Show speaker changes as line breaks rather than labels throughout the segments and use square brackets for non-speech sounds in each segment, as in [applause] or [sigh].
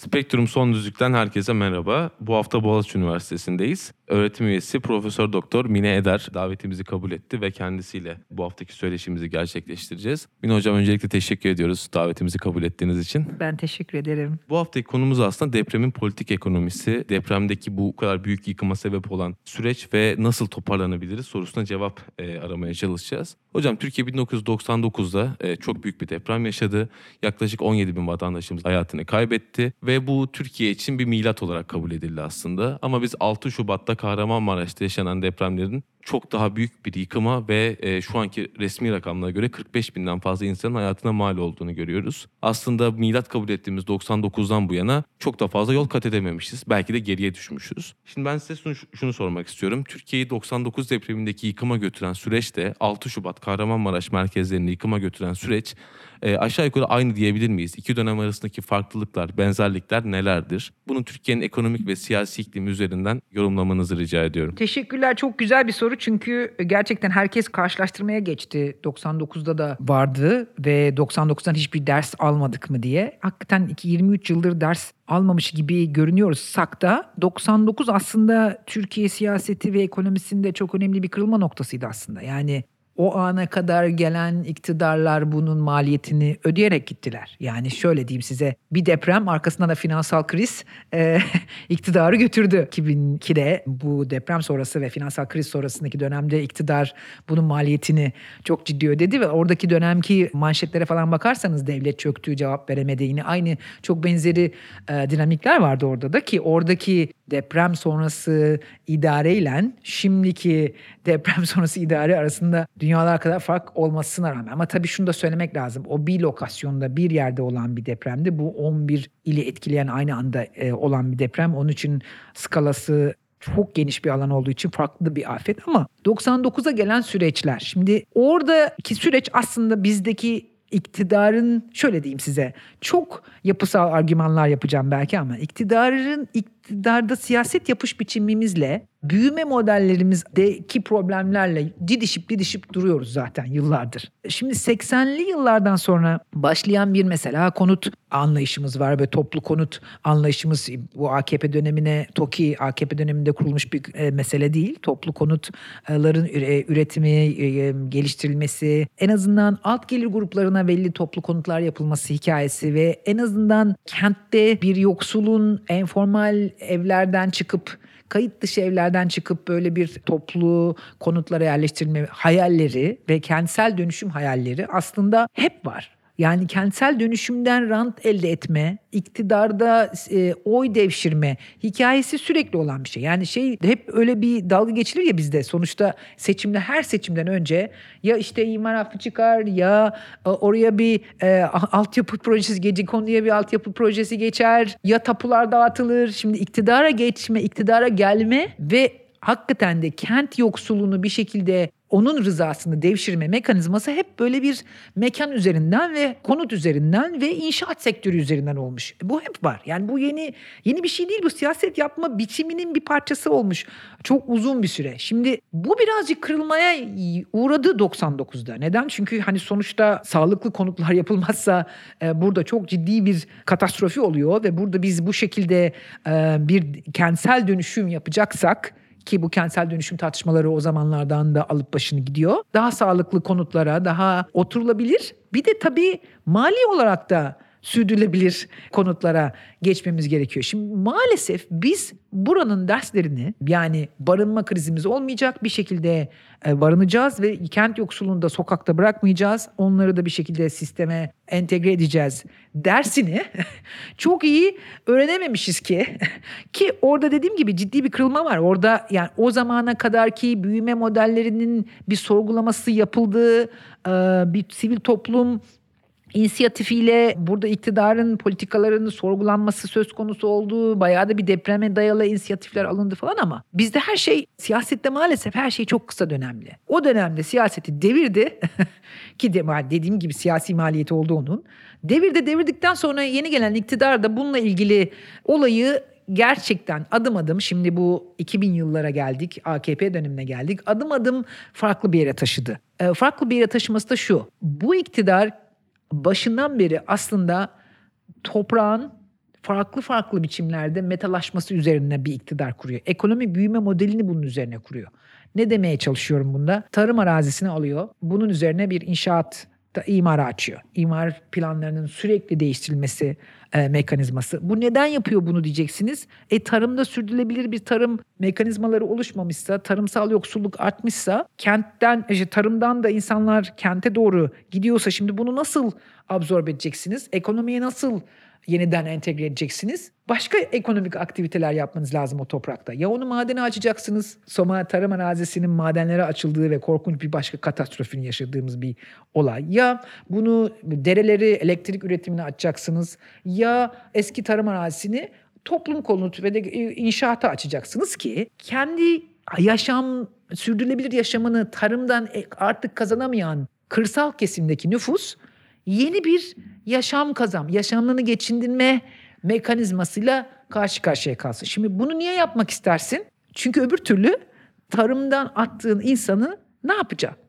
Spektrum Son Düzlük'ten herkese merhaba. Bu hafta Boğaziçi Üniversitesi'ndeyiz. Öğretim üyesi Profesör Doktor Mine Eder davetimizi kabul etti ve kendisiyle bu haftaki söyleşimizi gerçekleştireceğiz. Mine Hocam öncelikle teşekkür ediyoruz davetimizi kabul ettiğiniz için.
Ben teşekkür ederim.
Bu haftaki konumuz aslında depremin politik ekonomisi, depremdeki bu kadar büyük yıkıma sebep olan süreç ve nasıl toparlanabiliriz sorusuna cevap e, aramaya çalışacağız. Hocam Türkiye 1999'da e, çok büyük bir deprem yaşadı. Yaklaşık 17 bin vatandaşımız hayatını kaybetti ve bu Türkiye için bir milat olarak kabul edildi aslında. Ama biz 6 Şubat'ta Kahramanmaraş'ta yaşanan depremlerin çok daha büyük bir yıkıma ve e, şu anki resmi rakamlara göre 45 binden fazla insanın hayatına mal olduğunu görüyoruz. Aslında milat kabul ettiğimiz 99'dan bu yana çok da fazla yol kat edememişiz. Belki de geriye düşmüşüz. Şimdi ben size şunu, şunu sormak istiyorum. Türkiye'yi 99 depremindeki yıkıma götüren süreçte 6 Şubat Kahramanmaraş merkezlerini yıkıma götüren süreç e, aşağı yukarı aynı diyebilir miyiz? İki dönem arasındaki farklılıklar, benzerlikler nelerdir? Bunu Türkiye'nin ekonomik ve siyasi iklimi üzerinden yorumlamanızı rica ediyorum.
Teşekkürler. Çok güzel bir soru çünkü gerçekten herkes karşılaştırmaya geçti. 99'da da vardı ve 99'dan hiçbir ders almadık mı diye. Hakikaten 23 yıldır ders almamış gibi görünüyoruz sakta. 99 aslında Türkiye siyaseti ve ekonomisinde çok önemli bir kırılma noktasıydı aslında. Yani o ana kadar gelen iktidarlar bunun maliyetini ödeyerek gittiler. Yani şöyle diyeyim size bir deprem arkasından da finansal kriz e, [laughs] iktidarı götürdü. 2002'de bu deprem sonrası ve finansal kriz sonrasındaki dönemde iktidar bunun maliyetini çok ciddi ödedi ve oradaki dönemki manşetlere falan bakarsanız devlet çöktü cevap veremedi yine aynı çok benzeri e, dinamikler vardı orada da ki oradaki deprem sonrası idareyle şimdiki deprem [laughs] sonrası idare arasında dünyalar kadar fark olmasına rağmen ama tabii şunu da söylemek lazım. O bir lokasyonda bir yerde olan bir depremdi. Bu 11 ili etkileyen aynı anda e, olan bir deprem. Onun için skalası çok geniş bir alan olduğu için farklı bir afet ama 99'a gelen süreçler. Şimdi oradaki süreç aslında bizdeki iktidarın şöyle diyeyim size çok yapısal argümanlar yapacağım belki ama iktidarın iktidarda siyaset yapış biçimimizle büyüme modellerimizdeki problemlerle didişip didişip duruyoruz zaten yıllardır. Şimdi 80'li yıllardan sonra başlayan bir mesela konut anlayışımız var ve toplu konut anlayışımız bu AKP dönemine TOKİ AKP döneminde kurulmuş bir e, mesele değil. Toplu konutların üretimi, e, geliştirilmesi, en azından alt gelir gruplarına belli toplu konutlar yapılması hikayesi ve en azından kentte bir yoksulun informal evlerden çıkıp kayıt dışı evlerden çıkıp böyle bir toplu konutlara yerleştirilme hayalleri ve kentsel dönüşüm hayalleri aslında hep var. Yani kentsel dönüşümden rant elde etme, iktidarda e, oy devşirme hikayesi sürekli olan bir şey. Yani şey hep öyle bir dalga geçilir ya bizde. Sonuçta seçimde her seçimden önce ya işte imar affı çıkar ya e, oraya bir e, altyapı projesi gece konuya bir altyapı projesi geçer ya tapular dağıtılır. Şimdi iktidara geçme, iktidara gelme ve hakikaten de kent yoksulluğunu bir şekilde onun rızasını devşirme mekanizması hep böyle bir mekan üzerinden ve konut üzerinden ve inşaat sektörü üzerinden olmuş. Bu hep var. Yani bu yeni yeni bir şey değil. Bu siyaset yapma biçiminin bir parçası olmuş. Çok uzun bir süre. Şimdi bu birazcık kırılmaya uğradı 99'da. Neden? Çünkü hani sonuçta sağlıklı konutlar [laughs] yapılmazsa e, burada çok ciddi bir katastrofi oluyor ve burada biz bu şekilde e, bir kentsel dönüşüm yapacaksak ki bu kentsel dönüşüm tartışmaları o zamanlardan da alıp başını gidiyor. Daha sağlıklı konutlara, daha oturulabilir. Bir de tabii mali olarak da sürdürülebilir konutlara geçmemiz gerekiyor. Şimdi maalesef biz buranın derslerini yani barınma krizimiz olmayacak bir şekilde e, barınacağız ve kent yoksulluğunu da sokakta bırakmayacağız. Onları da bir şekilde sisteme entegre edeceğiz dersini [laughs] çok iyi öğrenememişiz ki [laughs] ki orada dediğim gibi ciddi bir kırılma var. Orada yani o zamana kadarki büyüme modellerinin bir sorgulaması yapıldığı bir sivil toplum inisiyatifiyle burada iktidarın politikalarının sorgulanması söz konusu olduğu bayağı da bir depreme dayalı inisiyatifler alındı falan ama bizde her şey siyasette maalesef her şey çok kısa dönemli. O dönemde siyaseti devirdi [laughs] ki de, dediğim gibi siyasi maliyeti oldu onun. Devirde devirdikten sonra yeni gelen iktidar da bununla ilgili olayı gerçekten adım adım şimdi bu 2000 yıllara geldik AKP dönemine geldik adım adım farklı bir yere taşıdı. E, farklı bir yere taşıması da şu bu iktidar başından beri aslında toprağın farklı farklı biçimlerde metalaşması üzerine bir iktidar kuruyor. Ekonomi büyüme modelini bunun üzerine kuruyor. Ne demeye çalışıyorum bunda? Tarım arazisini alıyor. Bunun üzerine bir inşaat da imara açıyor. İmar planlarının sürekli değiştirilmesi e, mekanizması. Bu neden yapıyor bunu diyeceksiniz. E tarımda sürdürülebilir bir tarım mekanizmaları oluşmamışsa, tarımsal yoksulluk artmışsa, kentten, işte tarımdan da insanlar kente doğru gidiyorsa şimdi bunu nasıl absorbe edeceksiniz? Ekonomiye nasıl yeniden entegre edeceksiniz. Başka ekonomik aktiviteler yapmanız lazım o toprakta. Ya onu madene açacaksınız. Soma tarım arazisinin madenlere açıldığı ve korkunç bir başka katastrofini yaşadığımız bir olay. Ya bunu dereleri elektrik üretimine açacaksınız. Ya eski tarım arazisini toplum konut ve de inşaata açacaksınız ki kendi yaşam sürdürülebilir yaşamını tarımdan artık kazanamayan kırsal kesimdeki nüfus yeni bir yaşam kazam, yaşamlarını geçindirme mekanizmasıyla karşı karşıya kalsın. Şimdi bunu niye yapmak istersin? Çünkü öbür türlü tarımdan attığın insanı ne yapacak?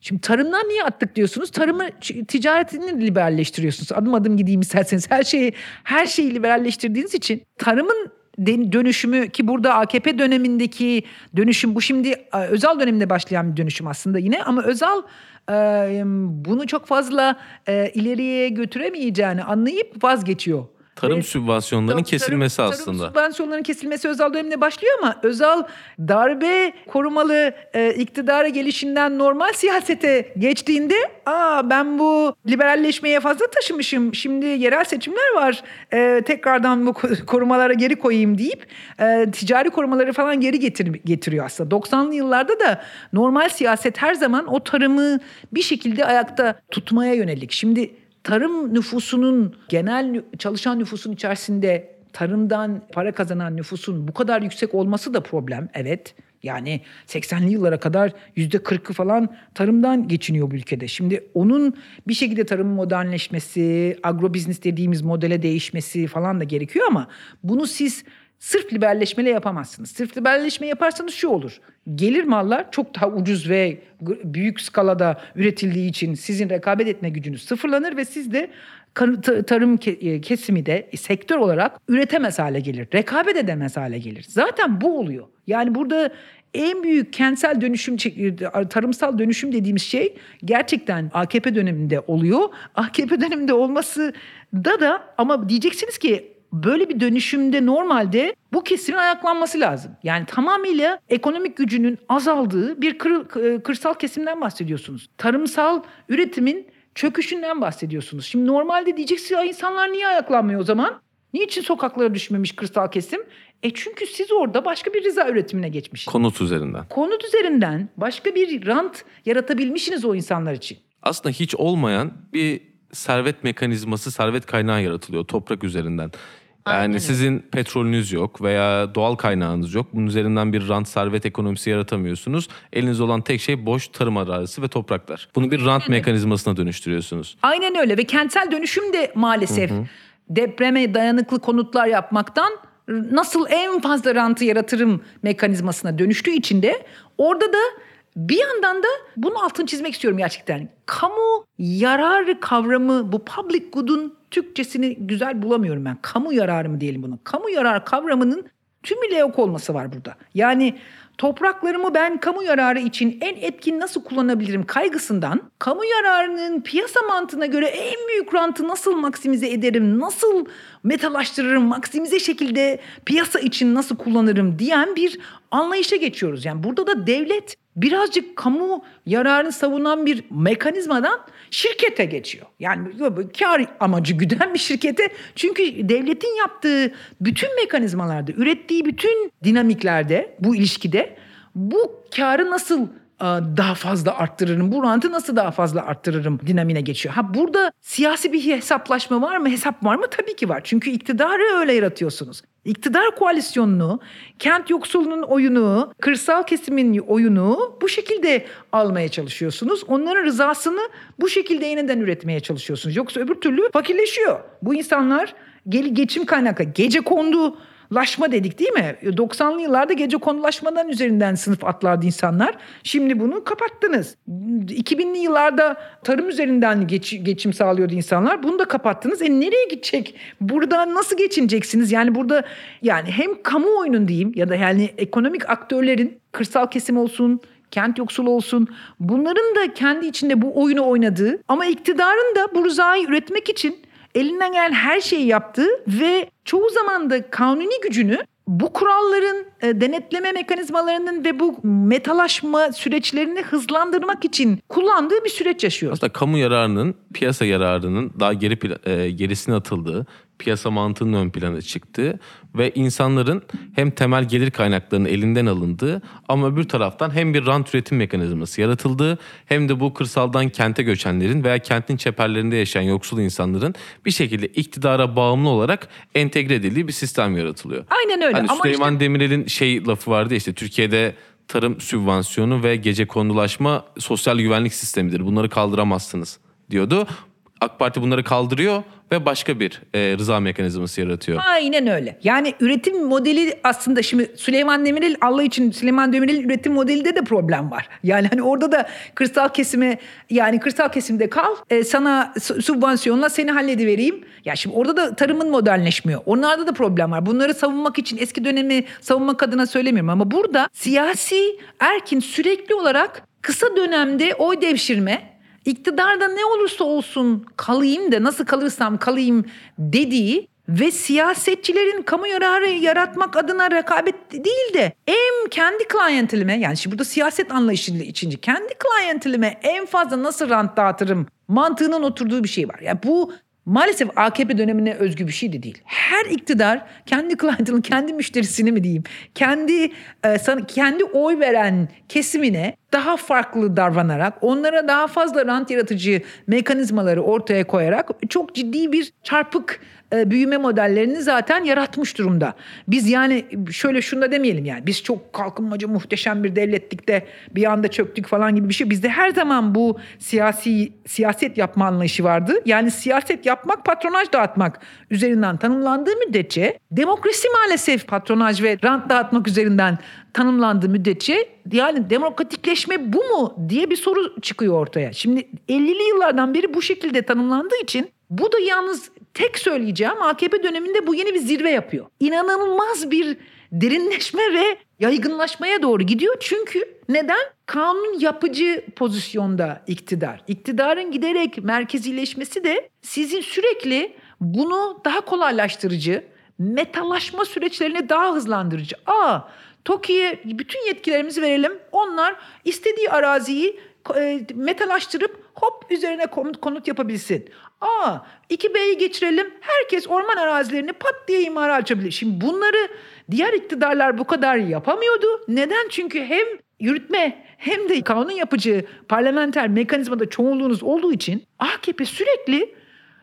Şimdi tarımdan niye attık diyorsunuz? Tarımı ticaretini liberalleştiriyorsunuz. Adım adım gideyim isterseniz. Her şeyi her şeyi liberalleştirdiğiniz için tarımın dönüşümü ki burada AKP dönemindeki dönüşüm bu şimdi özel döneminde başlayan bir dönüşüm aslında yine ama özel bunu çok fazla ileriye götüremeyeceğini anlayıp vazgeçiyor.
Tarım
Ve
sübvansiyonlarının
tarım-
kesilmesi
tarım,
aslında.
Tarım sübvansiyonlarının kesilmesi özel döneminde başlıyor ama özel darbe korumalı e, iktidara gelişinden normal siyasete geçtiğinde aa ben bu liberalleşmeye fazla taşımışım. Şimdi yerel seçimler var. E, tekrardan bu ko- [laughs] korumalara geri koyayım deyip e, ticari korumaları falan geri getir, getiriyor aslında. 90'lı yıllarda da normal siyaset her zaman o tarımı bir şekilde ayakta tutmaya yönelik. Şimdi tarım nüfusunun genel çalışan nüfusun içerisinde tarımdan para kazanan nüfusun bu kadar yüksek olması da problem. Evet. Yani 80'li yıllara kadar yüzde 40'ı falan tarımdan geçiniyor bu ülkede. Şimdi onun bir şekilde tarımın modernleşmesi, agrobiznis dediğimiz modele değişmesi falan da gerekiyor ama bunu siz sırf liberalleşmeyle yapamazsınız. Sırf liberalleşme yaparsanız şu olur. Gelir mallar çok daha ucuz ve büyük skalada üretildiği için sizin rekabet etme gücünüz sıfırlanır ve siz de tarım e, kesimi de sektör olarak üretemez hale gelir. Rekabet edemez hale gelir. Zaten bu oluyor. Yani burada en büyük kentsel dönüşüm, e, tarımsal dönüşüm dediğimiz şey gerçekten AKP döneminde oluyor. AKP döneminde olması da da ama diyeceksiniz ki böyle bir dönüşümde normalde bu kesimin ayaklanması lazım. Yani tamamıyla ekonomik gücünün azaldığı bir kır- kırsal kesimden bahsediyorsunuz. Tarımsal üretimin çöküşünden bahsediyorsunuz. Şimdi normalde diyeceksiniz insanlar niye ayaklanmıyor o zaman? Niçin sokaklara düşmemiş kırsal kesim? E çünkü siz orada başka bir rıza üretimine geçmişsiniz.
Konut üzerinden.
Konut üzerinden başka bir rant yaratabilmişsiniz o insanlar için.
Aslında hiç olmayan bir servet mekanizması, servet kaynağı yaratılıyor toprak üzerinden. Yani
Aynen
sizin petrolünüz yok veya doğal kaynağınız yok. Bunun üzerinden bir rant servet ekonomisi yaratamıyorsunuz. Elinizde olan tek şey boş tarım arazisi ve topraklar. Bunu bir rant mekanizmasına dönüştürüyorsunuz.
Aynen öyle ve kentsel dönüşüm de maalesef depreme dayanıklı konutlar yapmaktan nasıl en fazla rantı yaratırım mekanizmasına dönüştüğü için de orada da bir yandan da bunun altını çizmek istiyorum gerçekten. Kamu yararı kavramı bu public good'un Türkçesini güzel bulamıyorum ben. Kamu yararı mı diyelim bunu? Kamu yararı kavramının tümüyle yok olması var burada. Yani topraklarımı ben kamu yararı için en etkin nasıl kullanabilirim kaygısından kamu yararının piyasa mantığına göre en büyük rantı nasıl maksimize ederim, nasıl metalaştırırım, maksimize şekilde piyasa için nasıl kullanırım diyen bir anlayışa geçiyoruz. Yani burada da devlet birazcık kamu yararını savunan bir mekanizmadan şirkete geçiyor. Yani kar amacı güden bir şirkete. Çünkü devletin yaptığı bütün mekanizmalarda, ürettiği bütün dinamiklerde bu ilişkide bu karı nasıl e, daha fazla arttırırım? Bu rantı nasıl daha fazla arttırırım dinamine geçiyor. Ha burada siyasi bir hesaplaşma var mı? Hesap var mı? Tabii ki var. Çünkü iktidarı öyle yaratıyorsunuz. İktidar koalisyonunu, kent yoksulunun oyunu, kırsal kesimin oyunu bu şekilde almaya çalışıyorsunuz. Onların rızasını bu şekilde yeniden üretmeye çalışıyorsunuz. Yoksa öbür türlü fakirleşiyor. Bu insanlar gel- geçim kaynaklı, gece kondu laşma dedik değil mi? 90'lı yıllarda gece konulaşmadan üzerinden sınıf atlardı insanlar. Şimdi bunu kapattınız. 2000'li yıllarda tarım üzerinden geç- geçim sağlıyordu insanlar. Bunu da kapattınız. E nereye gidecek? Burada nasıl geçineceksiniz? Yani burada yani hem kamuoyunun diyeyim ya da yani ekonomik aktörlerin kırsal kesim olsun, kent yoksulu olsun bunların da kendi içinde bu oyunu oynadığı ama iktidarın da bu rızayı üretmek için elinden gelen her şeyi yaptı ve çoğu zaman da kanuni gücünü bu kuralların e, denetleme mekanizmalarının ve bu metalaşma süreçlerini hızlandırmak için kullandığı bir süreç yaşıyoruz.
Aslında kamu yararının piyasa yararının daha geri e, gerisine atıldığı, piyasa mantığının ön plana çıktığı ve insanların hem temel gelir kaynaklarının elinden alındığı ama öbür taraftan hem bir rant üretim mekanizması yaratıldığı hem de bu kırsaldan kente göçenlerin veya kentin çeperlerinde yaşayan yoksul insanların bir şekilde iktidara bağımlı olarak entegre edildiği bir sistem yaratılıyor.
Aynen öyle.
Hani
Ama
Süleyman
işte-
Demirel'in şey lafı vardı işte Türkiye'de tarım sübvansiyonu ve gece kondulaşma sosyal güvenlik sistemidir. Bunları kaldıramazsınız diyordu. AK Parti bunları kaldırıyor ve başka bir e, rıza mekanizması yaratıyor.
Aynen öyle. Yani üretim modeli aslında şimdi Süleyman Demirel Allah için Süleyman Demirel'in üretim modelinde de problem var. Yani hani orada da kırsal kesime yani kırsal kesimde kal e, sana su- sübvansiyonla seni halledivereyim. Ya şimdi orada da tarımın modernleşmiyor. Onlarda da problem var. Bunları savunmak için eski dönemi savunmak adına söylemiyorum ama burada siyasi erkin sürekli olarak kısa dönemde oy devşirme iktidarda ne olursa olsun kalayım da nasıl kalırsam kalayım dediği ve siyasetçilerin kamu yararı yaratmak adına rekabet değil de hem kendi klientelime yani şimdi burada siyaset anlayışı içince kendi klientelime en fazla nasıl rant dağıtırım mantığının oturduğu bir şey var. Yani bu maalesef AKP dönemine özgü bir şey de değil. Her iktidar kendi klientelin, kendi müşterisini mi diyeyim, kendi e, sana- kendi oy veren kesimine daha farklı davranarak, onlara daha fazla rant yaratıcı mekanizmaları ortaya koyarak çok ciddi bir çarpık e, büyüme modellerini zaten yaratmış durumda. Biz yani şöyle şunu da demeyelim yani biz çok kalkınmacı muhteşem bir devlettik de bir anda çöktük falan gibi bir şey. Bizde her zaman bu siyasi siyaset yapma anlayışı vardı. Yani siyaset yapmak patronaj dağıtmak üzerinden tanımlandığı müddetçe demokrasi maalesef patronaj ve rant dağıtmak üzerinden tanımlandığı müddetçe yani demokratikleşme bu mu diye bir soru çıkıyor ortaya. Şimdi 50'li yıllardan beri bu şekilde tanımlandığı için bu da yalnız tek söyleyeceğim AKP döneminde bu yeni bir zirve yapıyor. İnanılmaz bir derinleşme ve yaygınlaşmaya doğru gidiyor. Çünkü neden? Kanun yapıcı pozisyonda iktidar. İktidarın giderek merkezileşmesi de sizin sürekli bunu daha kolaylaştırıcı, metalaşma süreçlerini daha hızlandırıcı. Aa, TOKİ'ye bütün yetkilerimizi verelim. Onlar istediği araziyi e, metalaştırıp hop üzerine konut, yapabilsin. Aa 2B'yi geçirelim. Herkes orman arazilerini pat diye imara açabilir. Şimdi bunları diğer iktidarlar bu kadar yapamıyordu. Neden? Çünkü hem yürütme hem de kanun yapıcı parlamenter mekanizmada çoğunluğunuz olduğu için AKP sürekli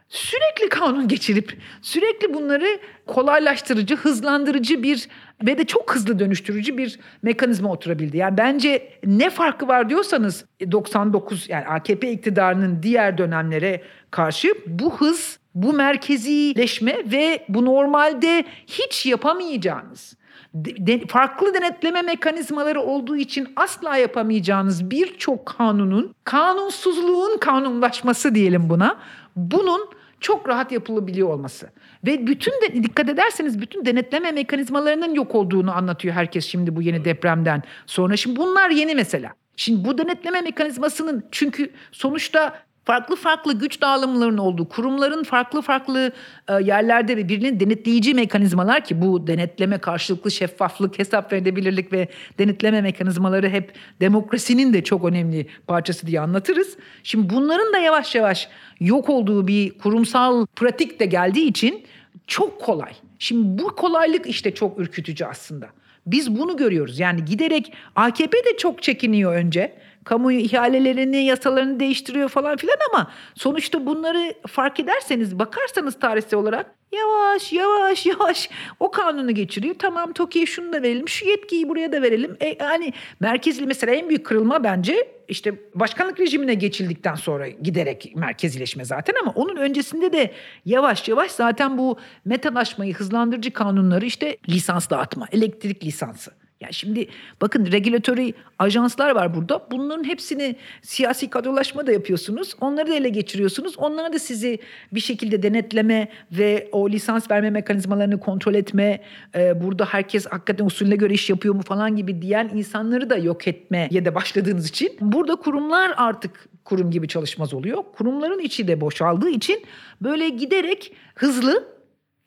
sürekli kanun geçirip sürekli bunları kolaylaştırıcı, hızlandırıcı bir ve de çok hızlı dönüştürücü bir mekanizma oturabildi. Yani bence ne farkı var diyorsanız 99 yani AKP iktidarının diğer dönemlere karşı bu hız, bu merkezileşme ve bu normalde hiç yapamayacağınız de- farklı denetleme mekanizmaları olduğu için asla yapamayacağınız birçok kanunun kanunsuzluğun kanunlaşması diyelim buna. Bunun çok rahat yapılabiliyor olması. Ve bütün de dikkat ederseniz bütün denetleme mekanizmalarının yok olduğunu anlatıyor herkes şimdi bu yeni depremden sonra. Şimdi bunlar yeni mesela. Şimdi bu denetleme mekanizmasının çünkü sonuçta farklı farklı güç dağılımlarının olduğu, kurumların farklı farklı e, yerlerde ve birinin denetleyici mekanizmalar ki bu denetleme, karşılıklı şeffaflık, hesap verebilirlik ve denetleme mekanizmaları hep demokrasinin de çok önemli parçası diye anlatırız. Şimdi bunların da yavaş yavaş yok olduğu bir kurumsal pratik de geldiği için çok kolay. Şimdi bu kolaylık işte çok ürkütücü aslında. Biz bunu görüyoruz. Yani giderek AKP de çok çekiniyor önce. Kamu ihalelerini, yasalarını değiştiriyor falan filan ama sonuçta bunları fark ederseniz, bakarsanız tarihsel olarak yavaş yavaş yavaş o kanunu geçiriyor. Tamam TOKİ'ye şunu da verelim, şu yetkiyi buraya da verelim. E, yani merkezli mesela en büyük kırılma bence işte başkanlık rejimine geçildikten sonra giderek merkezileşme zaten ama onun öncesinde de yavaş yavaş zaten bu metalaşmayı hızlandırıcı kanunları işte lisans dağıtma, elektrik lisansı. Ya şimdi bakın regülatörü ajanslar var burada. Bunların hepsini siyasi kadrolaşma da yapıyorsunuz. Onları da ele geçiriyorsunuz. Onlara da sizi bir şekilde denetleme ve o lisans verme mekanizmalarını kontrol etme, e, burada herkes hakikaten usulüne göre iş yapıyor mu falan gibi diyen insanları da yok etmeye de başladığınız için burada kurumlar artık kurum gibi çalışmaz oluyor. Kurumların içi de boşaldığı için böyle giderek hızlı,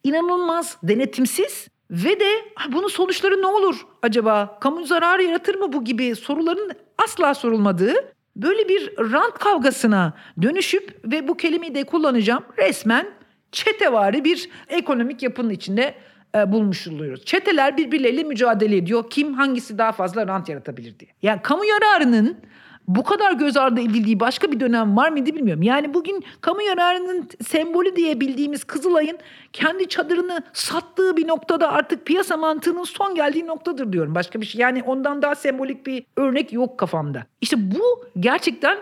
inanılmaz denetimsiz ve de bunun sonuçları ne olur acaba? Kamu zararı yaratır mı bu gibi soruların asla sorulmadığı böyle bir rant kavgasına dönüşüp ve bu kelimeyi de kullanacağım resmen çetevari bir ekonomik yapının içinde e, bulmuş oluyoruz. Çeteler birbirleriyle mücadele ediyor. Kim hangisi daha fazla rant yaratabilir diye. Yani kamu yararının bu kadar göz ardı edildiği başka bir dönem var mıydı bilmiyorum. Yani bugün kamu yararının sembolü diye bildiğimiz Kızılay'ın kendi çadırını sattığı bir noktada artık piyasa mantığının son geldiği noktadır diyorum. Başka bir şey yani ondan daha sembolik bir örnek yok kafamda. İşte bu gerçekten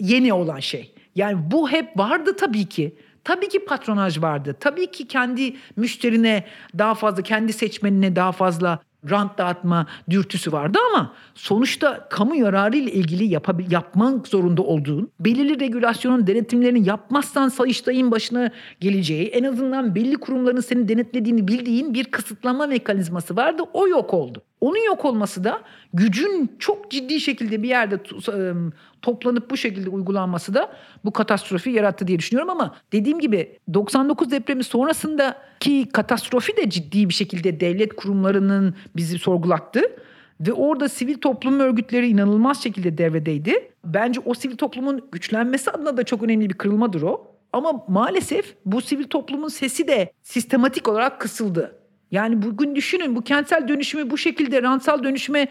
yeni olan şey. Yani bu hep vardı tabii ki. Tabii ki patronaj vardı. Tabii ki kendi müşterine daha fazla, kendi seçmenine daha fazla rant dağıtma dürtüsü vardı ama sonuçta kamu yararı ile ilgili yapabil, yapmak zorunda olduğun belirli regülasyonun denetimlerini yapmazsan Sayıştay'ın başına geleceği en azından belli kurumların seni denetlediğini bildiğin bir kısıtlama mekanizması vardı. O yok oldu. Onun yok olması da gücün çok ciddi şekilde bir yerde toplanıp bu şekilde uygulanması da bu katastrofi yarattı diye düşünüyorum ama dediğim gibi 99 depremi sonrasındaki katastrofi de ciddi bir şekilde devlet kurumlarının bizi sorgulattı. Ve orada sivil toplum örgütleri inanılmaz şekilde devredeydi. Bence o sivil toplumun güçlenmesi adına da çok önemli bir kırılmadır o. Ama maalesef bu sivil toplumun sesi de sistematik olarak kısıldı. Yani bugün düşünün bu kentsel dönüşümü bu şekilde rantsal dönüşüme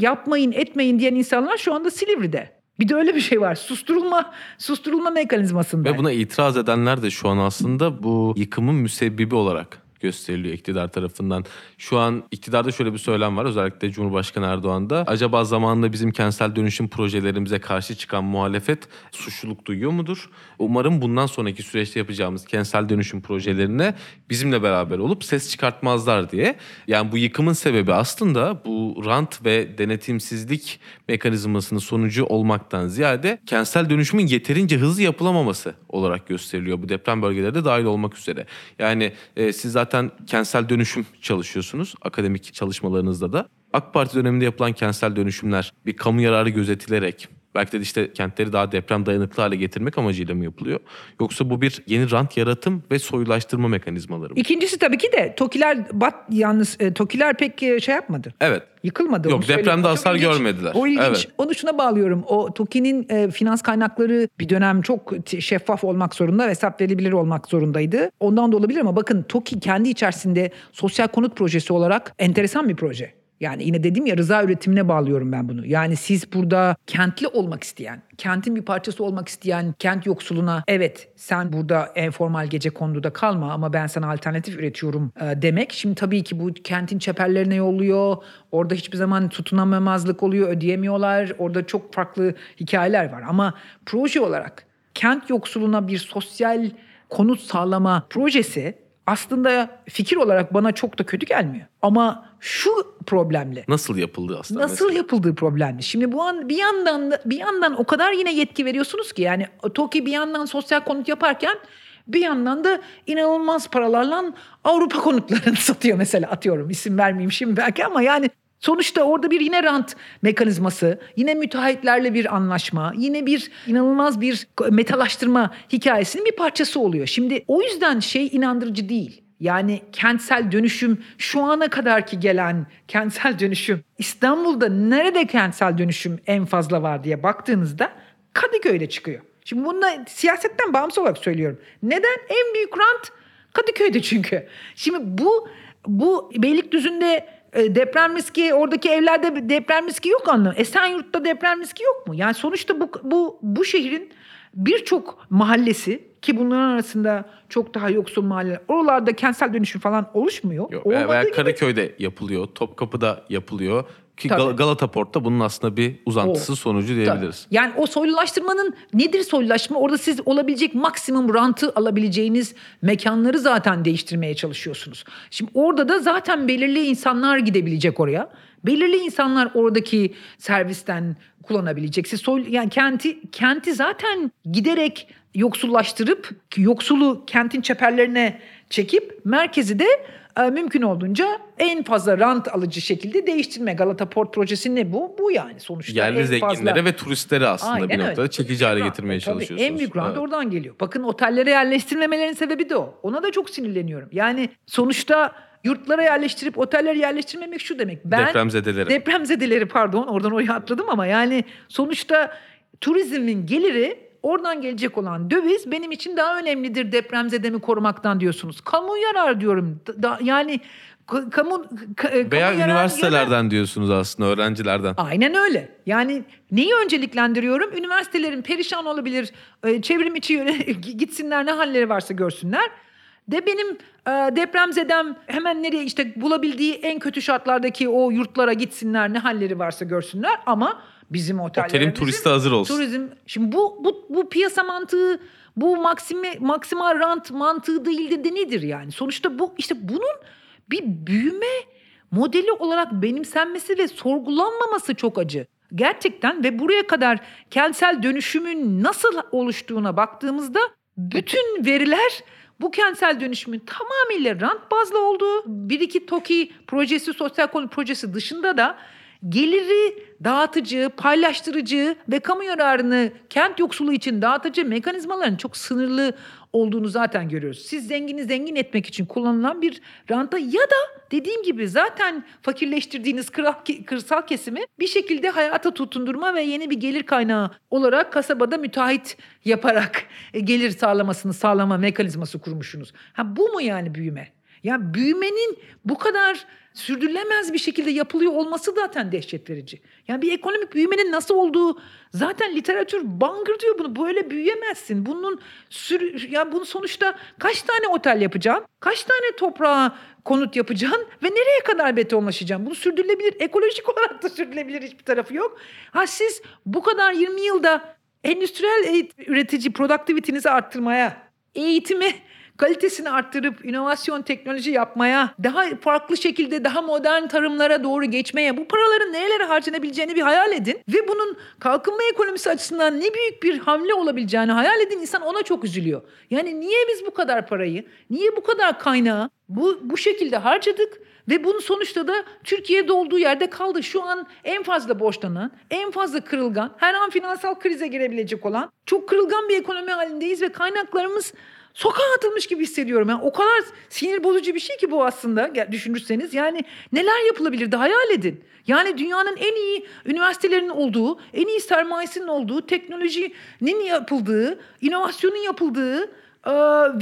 yapmayın etmeyin diyen insanlar şu anda Silivri'de. Bir de öyle bir şey var. Susturulma susturulma mekanizmasında.
Ve buna itiraz edenler de şu an aslında bu yıkımın müsebbibi olarak gösteriliyor iktidar tarafından. Şu an iktidarda şöyle bir söylem var özellikle Cumhurbaşkanı Erdoğan'da. Acaba zamanında bizim kentsel dönüşüm projelerimize karşı çıkan muhalefet suçluluk duyuyor mudur? Umarım bundan sonraki süreçte yapacağımız kentsel dönüşüm projelerine bizimle beraber olup ses çıkartmazlar diye. Yani bu yıkımın sebebi aslında bu rant ve denetimsizlik mekanizmasının sonucu olmaktan ziyade kentsel dönüşümün yeterince hızlı yapılamaması olarak gösteriliyor. Bu deprem bölgeleri de dahil olmak üzere. Yani e, siz zaten kentsel dönüşüm çalışıyorsunuz akademik çalışmalarınızda da. AK Parti döneminde yapılan kentsel dönüşümler bir kamu yararı gözetilerek belki de işte kentleri daha deprem dayanıklı hale getirmek amacıyla mı yapılıyor? Yoksa bu bir yeni rant yaratım ve soyulaştırma mekanizmaları mı?
İkincisi tabii ki de TOKİ'ler bat yalnız e, TOKİ'ler pek e, şey yapmadı.
Evet.
Yıkılmadı.
Yok depremde hasar ilginç. görmediler.
O ilginç.
Evet.
Onu şuna bağlıyorum. O TOKİ'nin e, finans kaynakları bir dönem çok şeffaf olmak zorunda ve hesap verilebilir olmak zorundaydı. Ondan da olabilir ama bakın TOKİ kendi içerisinde sosyal konut projesi olarak enteresan bir proje. Yani yine dedim ya rıza üretimine bağlıyorum ben bunu. Yani siz burada kentli olmak isteyen, kentin bir parçası olmak isteyen kent yoksuluna evet sen burada enformal gece konduda kalma ama ben sana alternatif üretiyorum e, demek. Şimdi tabii ki bu kentin çeperlerine yolluyor. Orada hiçbir zaman tutunamamazlık oluyor, ödeyemiyorlar. Orada çok farklı hikayeler var ama proje olarak kent yoksuluna bir sosyal konut sağlama projesi aslında fikir olarak bana çok da kötü gelmiyor. Ama şu problemle.
Nasıl yapıldı aslında?
Nasıl mesela? yapıldığı problemli. Şimdi bu an bir yandan da, bir yandan o kadar yine yetki veriyorsunuz ki yani TOKİ bir yandan sosyal konut yaparken bir yandan da inanılmaz paralarla Avrupa konutlarını [laughs] satıyor mesela atıyorum. isim vermeyeyim şimdi belki ama yani Sonuçta orada bir yine rant mekanizması, yine müteahhitlerle bir anlaşma, yine bir inanılmaz bir metalaştırma hikayesinin bir parçası oluyor. Şimdi o yüzden şey inandırıcı değil. Yani kentsel dönüşüm şu ana kadar ki gelen kentsel dönüşüm İstanbul'da nerede kentsel dönüşüm en fazla var diye baktığınızda Kadıköy'de çıkıyor. Şimdi bunu da siyasetten bağımsız olarak söylüyorum. Neden? En büyük rant Kadıköy'de çünkü. Şimdi bu bu Beylikdüzü'nde deprem riski oradaki evlerde deprem riski yok anlamı. Esenyurt'ta deprem riski yok mu? Yani sonuçta bu bu bu şehrin birçok mahallesi ki bunların arasında çok daha yoksul mahalleler. Oralarda kentsel dönüşüm falan oluşmuyor.
Yok,
Olmadığı
veya
gibi-
Karaköy'de yapılıyor, Topkapı'da yapılıyor. Ki
Tabii.
Gal- Galata Port'ta bunun aslında bir uzantısı
O.
sonucu diyebiliriz.
Tabii. Yani o soylulaştırmanın nedir soylulaştırma? Orada siz olabilecek maksimum rantı alabileceğiniz mekanları zaten değiştirmeye çalışıyorsunuz. Şimdi orada da zaten belirli insanlar gidebilecek oraya. Belirli insanlar oradaki servisten kullanabilecek. Siz soy, yani kenti kenti zaten giderek yoksullaştırıp yoksulu kentin çeperlerine çekip merkezi de mümkün olduğunca en fazla rant alıcı şekilde değiştirme. Galata Port projesi ne bu? Bu yani sonuçta.
Yerli
en fazla-
zenginlere ve turistlere aslında
Aynen
bir
öyle.
noktada çekici hale getirmeye
tabii.
çalışıyorsunuz.
En büyük rant
Evet.
oradan geliyor. Bakın otellere yerleştirmemelerin sebebi de o. Ona da çok sinirleniyorum. Yani sonuçta yurtlara yerleştirip otellere yerleştirmemek şu demek. Ben
Depremzedeleri.
Depremzedeleri pardon oradan oraya atladım ama yani sonuçta turizmin geliri oradan gelecek olan döviz benim için daha önemlidir depremzedemi korumaktan diyorsunuz. Kamu yarar diyorum. Da- yani kamu, k- e,
Veya
kamu yarar-
üniversitelerden diyorsunuz aslında öğrencilerden.
Aynen öyle. Yani neyi önceliklendiriyorum? Üniversitelerin perişan olabilir, e, çevrim içi yöne [laughs] gitsinler ne halleri varsa görsünler. De benim e, depremzedem hemen nereye işte bulabildiği en kötü şartlardaki o yurtlara gitsinler ne halleri varsa görsünler ama bizim otellerimizin
Otelin turisti hazır olsun.
Turizm şimdi bu bu bu piyasa mantığı bu maksimi maksimal rant mantığı değildir de nedir yani? Sonuçta bu işte bunun bir büyüme modeli olarak benimsenmesi ve sorgulanmaması çok acı. Gerçekten ve buraya kadar kentsel dönüşümün nasıl oluştuğuna baktığımızda bütün veriler bu kentsel dönüşümün tamamıyla rant bazlı olduğu bir iki TOKİ projesi, sosyal konut projesi dışında da geliri dağıtıcı, paylaştırıcı ve kamu yararını kent yoksulu için dağıtıcı mekanizmaların çok sınırlı olduğunu zaten görüyoruz. Siz zengini zengin etmek için kullanılan bir ranta ya da dediğim gibi zaten fakirleştirdiğiniz kırsal kesimi bir şekilde hayata tutundurma ve yeni bir gelir kaynağı olarak kasabada müteahhit yaparak e, gelir sağlamasını sağlama mekanizması kurmuşsunuz. Ha bu mu yani büyüme? Ya büyümenin bu kadar sürdürülemez bir şekilde yapılıyor olması zaten dehşet verici. Yani bir ekonomik büyümenin nasıl olduğu zaten literatür bangır diyor bunu. Böyle büyüyemezsin. Bunun sürü, ya bunun sonuçta kaç tane otel yapacaksın? Kaç tane toprağa konut yapacaksın ve nereye kadar betonlaşacaksın? Bunu sürdürülebilir, ekolojik [laughs] olarak da sürdürülebilir hiçbir tarafı yok. Ha siz bu kadar 20 yılda endüstriyel üretici productivity'nizi arttırmaya, eğitimi kalitesini arttırıp inovasyon teknoloji yapmaya, daha farklı şekilde daha modern tarımlara doğru geçmeye, bu paraların nerelere harcanabileceğini bir hayal edin ve bunun kalkınma ekonomisi açısından ne büyük bir hamle olabileceğini hayal edin. İnsan ona çok üzülüyor. Yani niye biz bu kadar parayı, niye bu kadar kaynağı bu bu şekilde harcadık ve bunun sonuçta da Türkiye'de olduğu yerde kaldı. Şu an en fazla borçlanan, en fazla kırılgan, her an finansal krize girebilecek olan çok kırılgan bir ekonomi halindeyiz ve kaynaklarımız sokağa atılmış gibi hissediyorum. Yani o kadar sinir bozucu bir şey ki bu aslında düşünürseniz. Yani neler yapılabilirdi hayal edin. Yani dünyanın en iyi üniversitelerinin olduğu, en iyi sermayesinin olduğu, teknolojinin yapıldığı, inovasyonun yapıldığı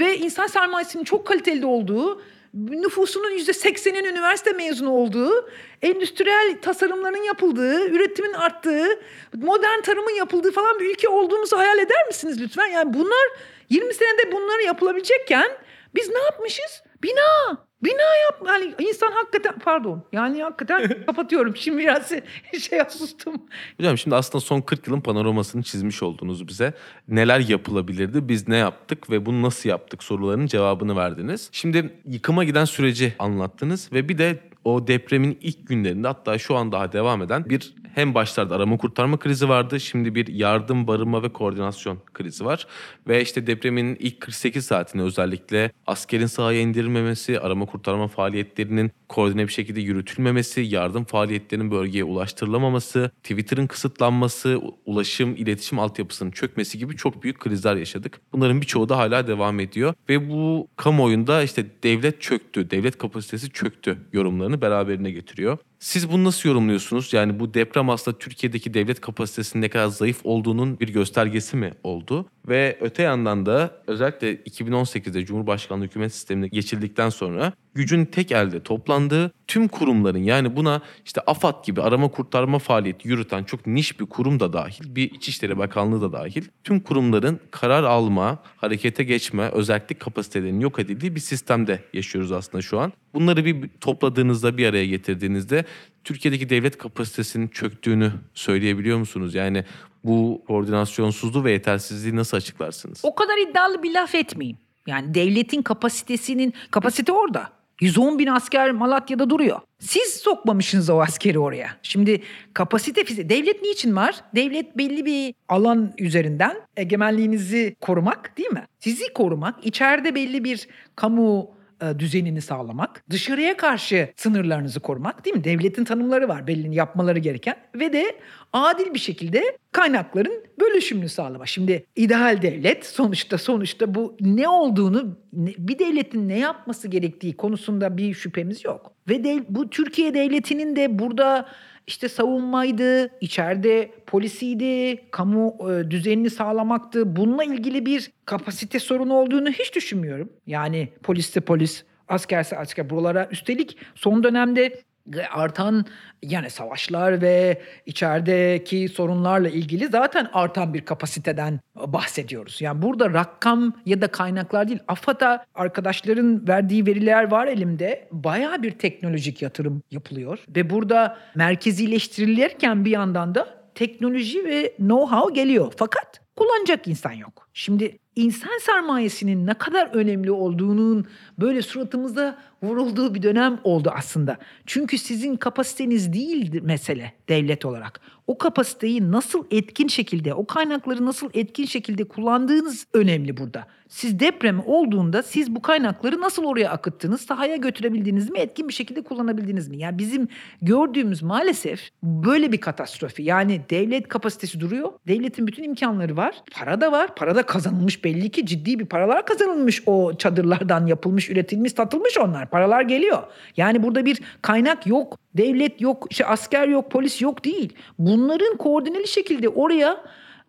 ve insan sermayesinin çok kaliteli olduğu, nüfusunun yüzde seksenin üniversite mezunu olduğu, endüstriyel tasarımların yapıldığı, üretimin arttığı, modern tarımın yapıldığı falan bir ülke olduğumuzu hayal eder misiniz lütfen? Yani bunlar 20 senede bunları yapılabilecekken biz ne yapmışız? Bina. Bina yap. Yani insan hakikaten pardon. Yani hakikaten [laughs] kapatıyorum. Şimdi biraz [laughs] şey sustum.
Hocam şimdi aslında son 40 yılın panoramasını çizmiş oldunuz bize. Neler yapılabilirdi, biz ne yaptık ve bunu nasıl yaptık sorularının cevabını verdiniz. Şimdi yıkıma giden süreci anlattınız ve bir de o depremin ilk günlerinde hatta şu an daha devam eden bir hem başlarda arama kurtarma krizi vardı. Şimdi bir yardım, barınma ve koordinasyon krizi var. Ve işte depremin ilk 48 saatinde özellikle askerin sahaya indirilmemesi, arama kurtarma faaliyetlerinin koordine bir şekilde yürütülmemesi, yardım faaliyetlerinin bölgeye ulaştırılamaması, Twitter'ın kısıtlanması, ulaşım, iletişim altyapısının çökmesi gibi çok büyük krizler yaşadık. Bunların birçoğu da hala devam ediyor. Ve bu kamuoyunda işte devlet çöktü, devlet kapasitesi çöktü yorumlarını beraberine getiriyor. Siz bunu nasıl yorumluyorsunuz? Yani bu deprem aslında Türkiye'deki devlet kapasitesinin ne kadar zayıf olduğunun bir göstergesi mi oldu? Ve öte yandan da özellikle 2018'de Cumhurbaşkanlığı hükümet sistemine geçildikten sonra gücün tek elde toplandığı tüm kurumların yani buna işte AFAD gibi arama kurtarma faaliyeti yürüten çok niş bir kurum da dahil, bir İçişleri Bakanlığı da dahil tüm kurumların karar alma, harekete geçme, özellikle kapasitelerinin yok edildiği bir sistemde yaşıyoruz aslında şu an. Bunları bir topladığınızda, bir araya getirdiğinizde Türkiye'deki devlet kapasitesinin çöktüğünü söyleyebiliyor musunuz? Yani bu koordinasyonsuzluğu ve yetersizliği nasıl açıklarsınız?
O kadar iddialı bir laf etmeyeyim. Yani devletin kapasitesinin, kapasite orada. 110 bin asker Malatya'da duruyor. Siz sokmamışsınız o askeri oraya. Şimdi kapasite fizi... Devlet niçin var? Devlet belli bir alan üzerinden egemenliğinizi korumak değil mi? Sizi korumak, içeride belli bir kamu düzenini sağlamak, dışarıya karşı sınırlarınızı korumak değil mi? Devletin tanımları var belli yapmaları gereken ve de adil bir şekilde kaynakların bölüşümünü sağlamak. Şimdi ideal devlet sonuçta sonuçta bu ne olduğunu bir devletin ne yapması gerektiği konusunda bir şüphemiz yok. Ve de, bu Türkiye devletinin de burada işte savunmaydı, içeride polisiydi, kamu e, düzenini sağlamaktı. Bununla ilgili bir kapasite sorunu olduğunu hiç düşünmüyorum. Yani poliste polis, askerse asker buralara üstelik son dönemde artan yani savaşlar ve içerideki sorunlarla ilgili zaten artan bir kapasiteden bahsediyoruz. Yani burada rakam ya da kaynaklar değil. AFAD'a arkadaşların verdiği veriler var elimde. Baya bir teknolojik yatırım yapılıyor. Ve burada merkezileştirilirken bir yandan da teknoloji ve know-how geliyor. Fakat kullanacak insan yok. Şimdi insan sermayesinin ne kadar önemli olduğunun böyle suratımıza vurulduğu bir dönem oldu aslında. Çünkü sizin kapasiteniz değil mesele devlet olarak. O kapasiteyi nasıl etkin şekilde, o kaynakları nasıl etkin şekilde kullandığınız önemli burada. Siz deprem olduğunda siz bu kaynakları nasıl oraya akıttınız, sahaya götürebildiniz mi, etkin bir şekilde kullanabildiniz mi? Yani bizim gördüğümüz maalesef böyle bir katastrofi. Yani devlet kapasitesi duruyor, devletin bütün imkanları var, para da var, para da kazanılmış belli ki ciddi bir paralar kazanılmış o çadırlardan yapılmış, üretilmiş, satılmış onlar. Paralar geliyor. Yani burada bir kaynak yok, devlet yok, işte asker yok, polis yok değil. Bunların koordineli şekilde oraya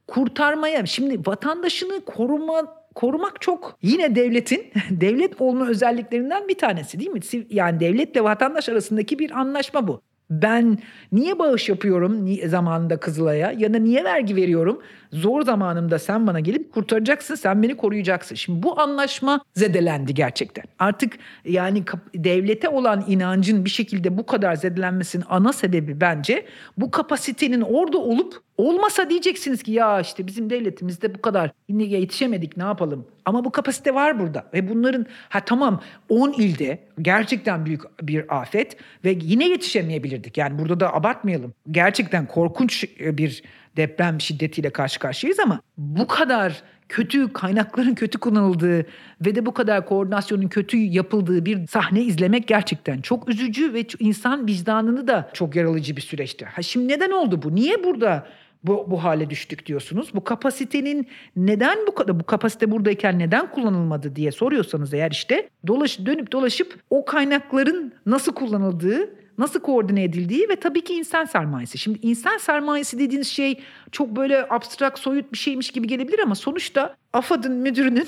kurtarmaya, şimdi vatandaşını koruma korumak çok yine devletin [laughs] devlet olma özelliklerinden bir tanesi değil mi? Yani devletle vatandaş arasındaki bir anlaşma bu. Ben niye bağış yapıyorum zamanında Kızılay'a ya da niye vergi veriyorum? Zor zamanımda sen bana gelip kurtaracaksın, sen beni koruyacaksın. Şimdi bu anlaşma zedelendi gerçekten. Artık yani devlete olan inancın bir şekilde bu kadar zedelenmesinin ana sebebi bence bu kapasitenin orada olup olmasa diyeceksiniz ki ya işte bizim devletimizde bu kadar yetişemedik ne yapalım? Ama bu kapasite var burada ve bunların ha tamam 10 ilde gerçekten büyük bir afet ve yine yetişemeyebilirdik. Yani burada da abartmayalım. Gerçekten korkunç bir deprem şiddetiyle karşı karşıyayız ama bu kadar kötü kaynakların kötü kullanıldığı ve de bu kadar koordinasyonun kötü yapıldığı bir sahne izlemek gerçekten çok üzücü ve insan vicdanını da çok yaralıcı bir süreçti. Ha şimdi neden oldu bu? Niye burada bu, bu hale düştük diyorsunuz. Bu kapasitenin neden bu kadar bu kapasite buradayken neden kullanılmadı diye soruyorsanız eğer işte dolaş, dönüp dolaşıp o kaynakların nasıl kullanıldığı nasıl koordine edildiği ve tabii ki insan sermayesi. Şimdi insan sermayesi dediğiniz şey çok böyle abstrak, soyut bir şeymiş gibi gelebilir ama sonuçta AFAD'ın müdürünün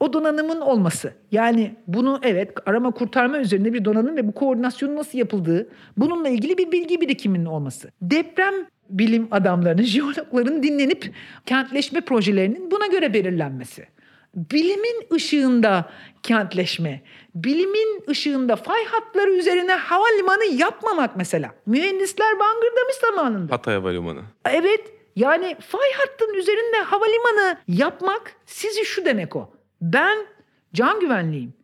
o donanımın olması. Yani bunu evet arama kurtarma üzerine bir donanım ve bu koordinasyonun nasıl yapıldığı, bununla ilgili bir bilgi birikiminin olması. Deprem bilim adamlarının, [laughs] jeologların dinlenip kentleşme projelerinin buna göre belirlenmesi. Bilimin ışığında kentleşme, bilimin ışığında fay hatları üzerine havalimanı yapmamak mesela. Mühendisler bangırdamış zamanında.
Hatay Havalimanı.
Evet yani fay hattının üzerinde havalimanı yapmak sizi şu demek o. Ben can güvenliğim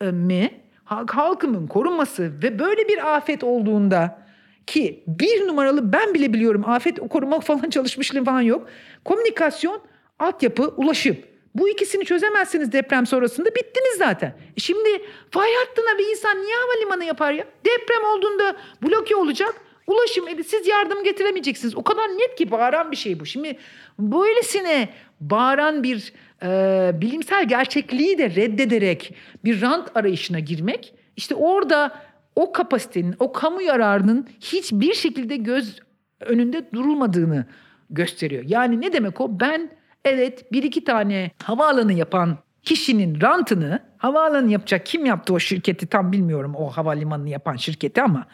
e, mi, halkımın korunması ve böyle bir afet olduğunda ki bir numaralı ben bile biliyorum afet koruma falan çalışmışlığım falan yok. Komünikasyon, altyapı, ulaşım. Bu ikisini çözemezsiniz deprem sonrasında bittiniz zaten. E şimdi fay hattına bir insan niye havalimanı yapar ya? Deprem olduğunda bloke olacak. Ulaşım. Siz yardım getiremeyeceksiniz. O kadar net ki bağıran bir şey bu. Şimdi böylesine bağıran bir e, bilimsel gerçekliği de reddederek bir rant arayışına girmek işte orada o kapasitenin, o kamu yararının hiçbir şekilde göz önünde durulmadığını gösteriyor. Yani ne demek o? Ben evet bir iki tane havaalanı yapan kişinin rantını, havaalanı yapacak kim yaptı o şirketi tam bilmiyorum o havalimanını yapan şirketi ama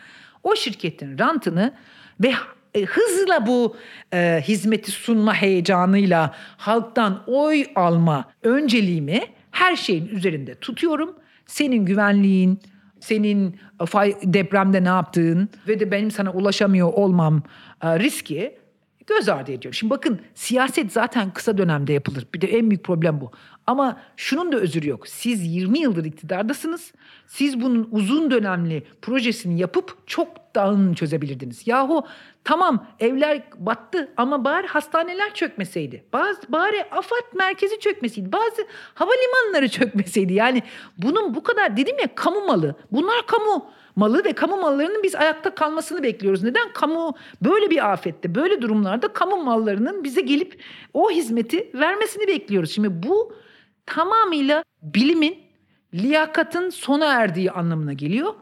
o şirketin rantını ve e, hızla bu e, hizmeti sunma heyecanıyla halktan oy alma önceliğimi her şeyin üzerinde tutuyorum. Senin güvenliğin, senin e, fay- depremde ne yaptığın ve de benim sana ulaşamıyor olmam e, riski göz ardı ediyorum. Şimdi bakın siyaset zaten kısa dönemde yapılır. Bir de en büyük problem bu. Ama şunun da özürü yok. Siz 20 yıldır iktidardasınız. Siz bunun uzun dönemli projesini yapıp çok dağını çözebilirdiniz. Yahu tamam evler battı ama bari hastaneler çökmeseydi. Bazı, bari AFAD merkezi çökmeseydi. Bazı havalimanları çökmeseydi. Yani bunun bu kadar dedim ya kamu malı. Bunlar kamu malı ve kamu mallarının biz ayakta kalmasını bekliyoruz. Neden? Kamu böyle bir afette, böyle durumlarda kamu mallarının bize gelip o hizmeti vermesini bekliyoruz. Şimdi bu tamamıyla bilimin, liyakatın sona erdiği anlamına geliyor.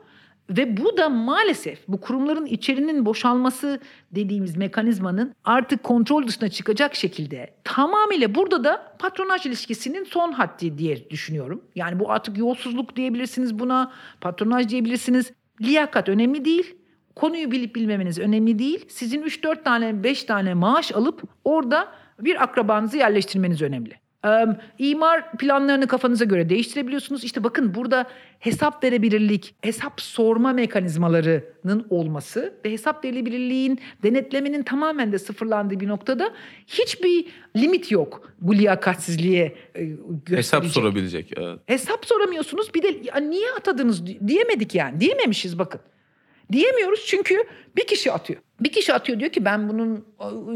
Ve bu da maalesef bu kurumların içerinin boşalması dediğimiz mekanizmanın artık kontrol dışına çıkacak şekilde tamamıyla burada da patronaj ilişkisinin son haddi diye düşünüyorum. Yani bu artık yolsuzluk diyebilirsiniz buna, patronaj diyebilirsiniz. Liyakat önemli değil. Konuyu bilip bilmemeniz önemli değil. Sizin 3-4 tane 5 tane maaş alıp orada bir akrabanızı yerleştirmeniz önemli. İmar planlarını kafanıza göre değiştirebiliyorsunuz. İşte bakın burada hesap verebilirlik, hesap sorma mekanizmalarının olması ve hesap verilebilirliğin, denetlemenin tamamen de sıfırlandığı bir noktada hiçbir limit yok bu liyakatsizliğe e,
Hesap
gösterecek.
sorabilecek. Evet.
Hesap soramıyorsunuz. Bir de niye atadınız di- diyemedik yani. Diyememişiz bakın. Diyemiyoruz çünkü bir kişi atıyor. Bir kişi atıyor diyor ki ben bunun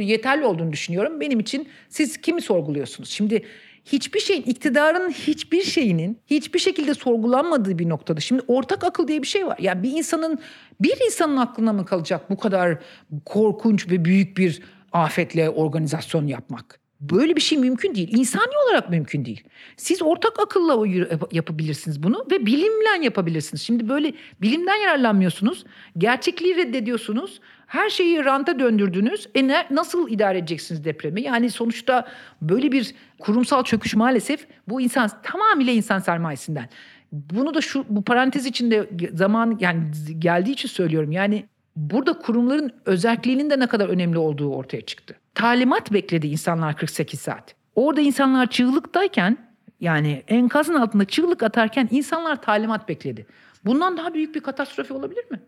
yeterli olduğunu düşünüyorum. Benim için siz kimi sorguluyorsunuz? Şimdi hiçbir şeyin, iktidarın hiçbir şeyinin hiçbir şekilde sorgulanmadığı bir noktada. Şimdi ortak akıl diye bir şey var. Yani bir insanın, bir insanın aklına mı kalacak bu kadar korkunç ve büyük bir afetle organizasyon yapmak? Böyle bir şey mümkün değil. İnsani olarak mümkün değil. Siz ortak akılla yapabilirsiniz bunu ve bilimle yapabilirsiniz. Şimdi böyle bilimden yararlanmıyorsunuz. Gerçekliği reddediyorsunuz. Her şeyi ranta döndürdünüz. E ne, nasıl idare edeceksiniz depremi? Yani sonuçta böyle bir kurumsal çöküş maalesef bu insan tamamıyla insan sermayesinden. Bunu da şu bu parantez içinde zaman yani geldiği için söylüyorum. Yani burada kurumların özelliğinin de ne kadar önemli olduğu ortaya çıktı. Talimat bekledi insanlar 48 saat. Orada insanlar çığlıktayken yani enkazın altında çığlık atarken insanlar talimat bekledi. Bundan daha büyük bir katastrofe olabilir mi?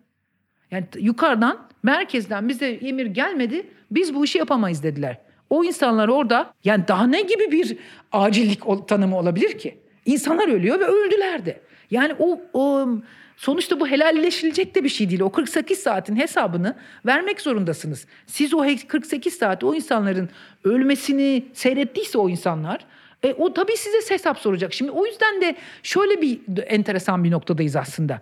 Yani yukarıdan, merkezden bize emir gelmedi. Biz bu işi yapamayız dediler. O insanlar orada yani daha ne gibi bir acillik tanımı olabilir ki? İnsanlar ölüyor ve öldüler de. Yani o, o sonuçta bu helalleşilecek de bir şey değil. O 48 saatin hesabını vermek zorundasınız. Siz o he- 48 saat o insanların ölmesini seyrettiyse o insanlar e, o tabii size hesap soracak. Şimdi o yüzden de şöyle bir enteresan bir noktadayız aslında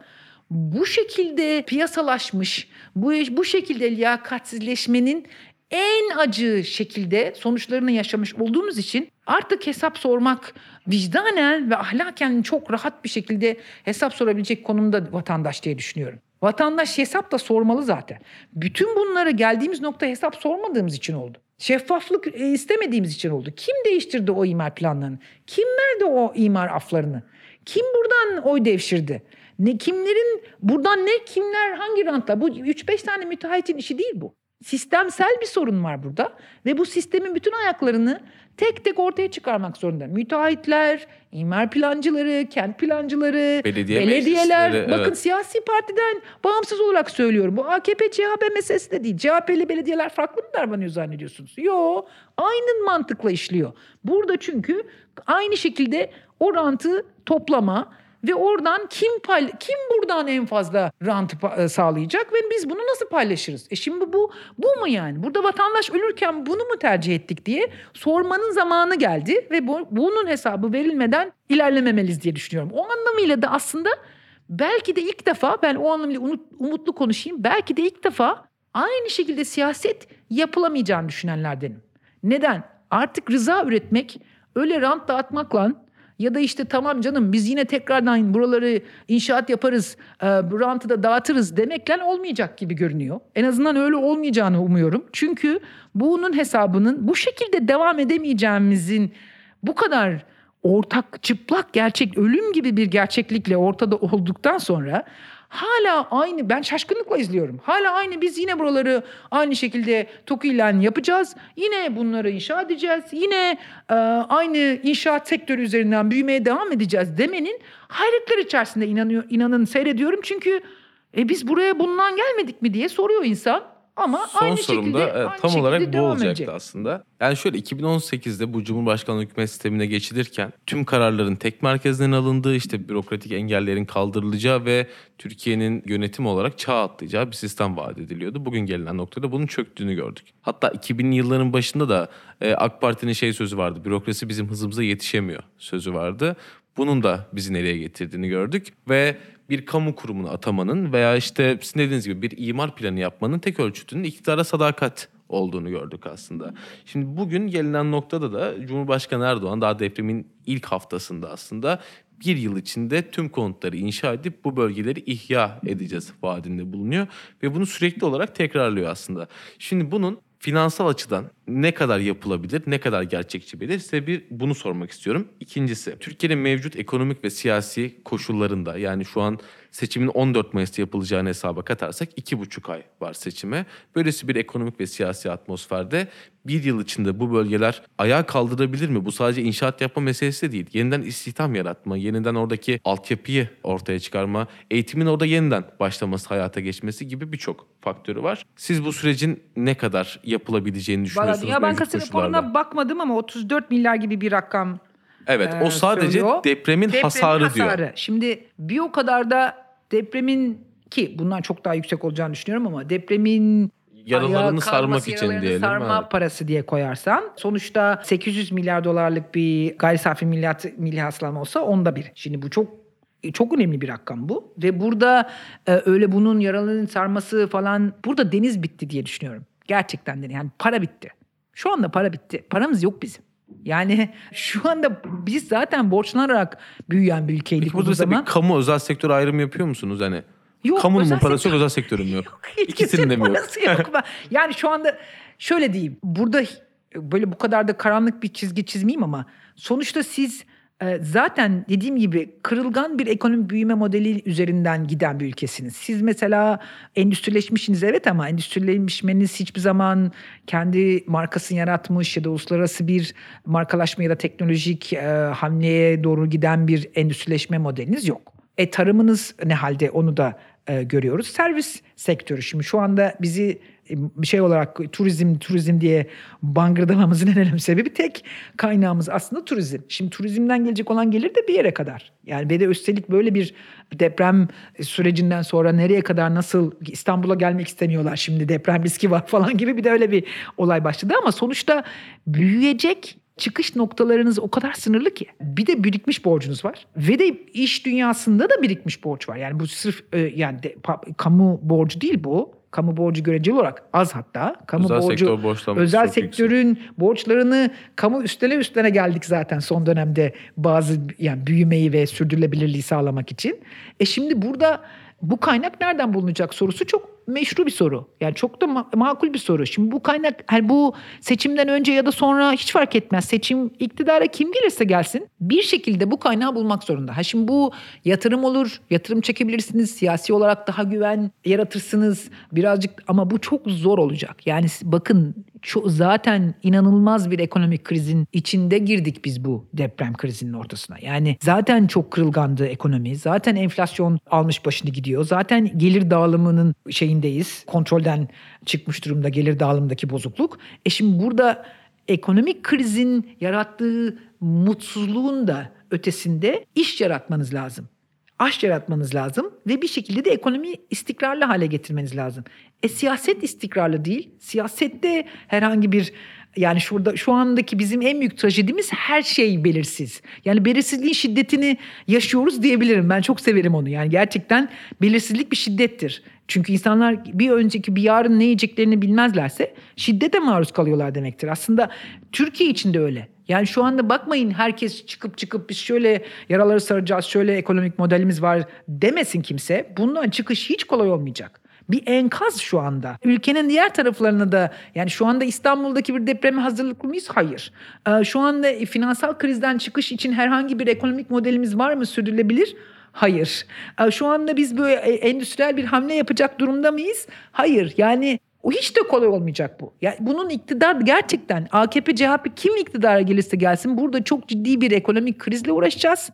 bu şekilde piyasalaşmış, bu bu şekilde liyakatsizleşmenin en acı şekilde sonuçlarını yaşamış olduğumuz için artık hesap sormak vicdanen ve ahlaken çok rahat bir şekilde hesap sorabilecek konumda vatandaş diye düşünüyorum. Vatandaş hesap da sormalı zaten. Bütün bunlara geldiğimiz nokta hesap sormadığımız için oldu. Şeffaflık e, istemediğimiz için oldu. Kim değiştirdi o imar planlarını? Kim verdi o imar aflarını? Kim buradan oy devşirdi? Ne kimlerin buradan ne kimler hangi rantla? Bu 3-5 tane müteahhitin işi değil bu. Sistemsel bir sorun var burada ve bu sistemin bütün ayaklarını tek tek ortaya çıkarmak zorunda. Müteahhitler, imar plancıları, kent plancıları,
Belediye
belediyeler.
meclisleri,
Bakın
evet.
siyasi partiden bağımsız olarak söylüyorum. Bu AKP CHP meselesi de değil. CHP'li belediyeler farklı mı davranıyor zannediyorsunuz? Yo, aynı mantıkla işliyor. Burada çünkü aynı şekilde o rantı toplama ve oradan kim pay, kim buradan en fazla rant e, sağlayacak ve biz bunu nasıl paylaşırız? E şimdi bu bu mu yani? Burada vatandaş ölürken bunu mu tercih ettik diye sormanın zamanı geldi ve bu, bunun hesabı verilmeden ilerlememeliyiz diye düşünüyorum. O anlamıyla da aslında belki de ilk defa ben o anlamıyla umut- umutlu konuşayım. Belki de ilk defa aynı şekilde siyaset yapılamayacağını düşünenlerdenim. Neden? Artık rıza üretmek öyle rant dağıtmakla ya da işte tamam canım biz yine tekrardan buraları inşaat yaparız, e, rantı da dağıtırız demekle olmayacak gibi görünüyor. En azından öyle olmayacağını umuyorum. Çünkü bunun hesabının bu şekilde devam edemeyeceğimizin bu kadar ortak çıplak gerçek ölüm gibi bir gerçeklikle ortada olduktan sonra hala aynı ben şaşkınlıkla izliyorum. Hala aynı biz yine buraları aynı şekilde TOKİ ile yapacağız. Yine bunları inşa edeceğiz. Yine e, aynı inşaat sektörü üzerinden büyümeye devam edeceğiz demenin hayretler içerisinde inanıyor, inanın seyrediyorum. Çünkü e, biz buraya bundan gelmedik mi diye soruyor insan. Ama
Son
aynı
sorum
şekilde,
da e,
aynı
tam
şekilde
olarak bu
devam
olacaktı
edecek.
aslında. Yani şöyle 2018'de bu Cumhurbaşkanlığı hükümet sistemine geçilirken tüm kararların tek merkezden alındığı işte bürokratik engellerin kaldırılacağı ve Türkiye'nin yönetim olarak çağ atlayacağı bir sistem vaat ediliyordu. Bugün gelinen noktada bunun çöktüğünü gördük. Hatta 2000'li yılların başında da e, AK Parti'nin şey sözü vardı. Bürokrasi bizim hızımıza yetişemiyor sözü vardı. Bunun da bizi nereye getirdiğini gördük ve bir kamu kurumuna atamanın veya işte sizin dediğiniz gibi bir imar planı yapmanın tek ölçütünün iktidara sadakat olduğunu gördük aslında. Şimdi bugün gelinen noktada da Cumhurbaşkanı Erdoğan daha depremin ilk haftasında aslında bir yıl içinde tüm konutları inşa edip bu bölgeleri ihya edeceğiz vaadinde bulunuyor ve bunu sürekli olarak tekrarlıyor aslında. Şimdi bunun finansal açıdan ne kadar yapılabilir, ne kadar gerçekçi bilir size bir bunu sormak istiyorum. İkincisi, Türkiye'nin mevcut ekonomik ve siyasi koşullarında yani şu an seçimin 14 Mayıs'ta yapılacağını hesaba katarsak 2,5 ay var seçime. Böylesi bir ekonomik ve siyasi atmosferde bir yıl içinde bu bölgeler ayağa kaldırabilir mi? Bu sadece inşaat yapma meselesi de değil. Yeniden istihdam yaratma, yeniden oradaki altyapıyı ortaya çıkarma, eğitimin orada yeniden başlaması, hayata geçmesi gibi birçok faktörü var. Siz bu sürecin ne kadar yapılabileceğini
Valla
düşünüyorsunuz?
Dünya
mevcut
Bankası raporuna bakmadım ama 34 milyar gibi bir rakam
Evet,
e,
o sadece
söylüyor.
depremin, hasarı, diyor.
Şimdi bir o kadar da depremin ki bundan çok daha yüksek olacağını düşünüyorum ama depremin
Yaralarını sarmak için diyelim.
sarma
evet.
parası diye koyarsan sonuçta 800 milyar dolarlık bir gayri safi milli, milli hasılam olsa onda bir. Şimdi bu çok çok önemli bir rakam bu ve burada e, öyle bunun yaralarının sarması falan burada deniz bitti diye düşünüyorum. Gerçekten de yani para bitti. Şu anda para bitti. Paramız yok bizim. Yani şu anda biz zaten borçlanarak büyüyen bir ülkeydik
Peki
bu zaman.
bir kamu özel sektör ayrımı yapıyor musunuz? Hani
Yok,
kamunun mu parası
sektör-
yok, özel sektörün yok?
Hiç
İkisinin de mi yok?
yok. [laughs] Yani şu anda şöyle diyeyim. Burada böyle bu kadar da karanlık bir çizgi çizmeyeyim ama sonuçta siz zaten dediğim gibi kırılgan bir ekonomi büyüme modeli üzerinden giden bir ülkesiniz. Siz mesela endüstrileşmişsiniz evet ama endüstrileşmeniz hiçbir zaman kendi markasını yaratmış ya da uluslararası bir markalaşma ya da teknolojik e, hamleye doğru giden bir endüstrileşme modeliniz yok. E tarımınız ne halde onu da e, görüyoruz. Servis sektörü şimdi şu anda bizi bir şey olarak turizm turizm diye bangırdamamızın en önemli sebebi tek kaynağımız aslında turizm. Şimdi turizmden gelecek olan gelir de bir yere kadar. Yani ve de üstelik böyle bir deprem sürecinden sonra nereye kadar nasıl İstanbul'a gelmek istemiyorlar şimdi deprem riski var [laughs] falan gibi bir de öyle bir olay başladı ama sonuçta büyüyecek çıkış noktalarınız o kadar sınırlı ki. Bir de birikmiş borcunuz var. Ve de iş dünyasında da birikmiş borç var. Yani bu sırf e, yani de, kamu borcu değil bu. Kamu borcu göreceli olarak az hatta. Kamu
Özel
borcu
sektör
özel
çok yüksek.
sektörün borçlarını kamu üstele üstüne geldik zaten son dönemde bazı yani büyümeyi ve sürdürülebilirliği sağlamak için. E şimdi burada bu kaynak nereden bulunacak sorusu çok meşru bir soru. Yani çok da ma- makul bir soru. Şimdi bu kaynak hani bu seçimden önce ya da sonra hiç fark etmez. Seçim iktidara kim gelirse gelsin bir şekilde bu kaynağı bulmak zorunda. Ha şimdi bu yatırım olur, yatırım çekebilirsiniz, siyasi olarak daha güven yaratırsınız birazcık ama bu çok zor olacak. Yani bakın çok, zaten inanılmaz bir ekonomik krizin içinde girdik biz bu deprem krizinin ortasına. Yani zaten çok kırılgandı ekonomi. Zaten enflasyon almış başını gidiyor. Zaten gelir dağılımının şeyindeyiz. Kontrolden çıkmış durumda gelir dağılımındaki bozukluk. E şimdi burada ekonomik krizin yarattığı mutsuzluğun da ötesinde iş yaratmanız lazım. Aş yaratmanız lazım ve bir şekilde de ekonomiyi istikrarlı hale getirmeniz lazım. E siyaset istikrarlı değil. Siyasette herhangi bir yani şurada şu andaki bizim en büyük trajedimiz her şey belirsiz. Yani belirsizliğin şiddetini yaşıyoruz diyebilirim. Ben çok severim onu. Yani gerçekten belirsizlik bir şiddettir. Çünkü insanlar bir önceki bir yarın ne yiyeceklerini bilmezlerse şiddete maruz kalıyorlar demektir. Aslında Türkiye için de öyle. Yani şu anda bakmayın herkes çıkıp çıkıp biz şöyle yaraları saracağız, şöyle ekonomik modelimiz var demesin kimse. Bundan çıkış hiç kolay olmayacak. Bir enkaz şu anda. Ülkenin diğer taraflarına da yani şu anda İstanbul'daki bir depreme hazırlıklı mıyız? Hayır. Ee, Şu anda finansal krizden çıkış için herhangi bir ekonomik modelimiz var mı sürdürülebilir? Hayır. Ee, Şu anda biz böyle e, endüstriyel bir hamle yapacak durumda mıyız? Hayır. Yani o hiç de kolay olmayacak bu. Yani bunun iktidar gerçekten AKP, CHP kim iktidara gelirse gelsin burada çok ciddi bir ekonomik krizle uğraşacağız.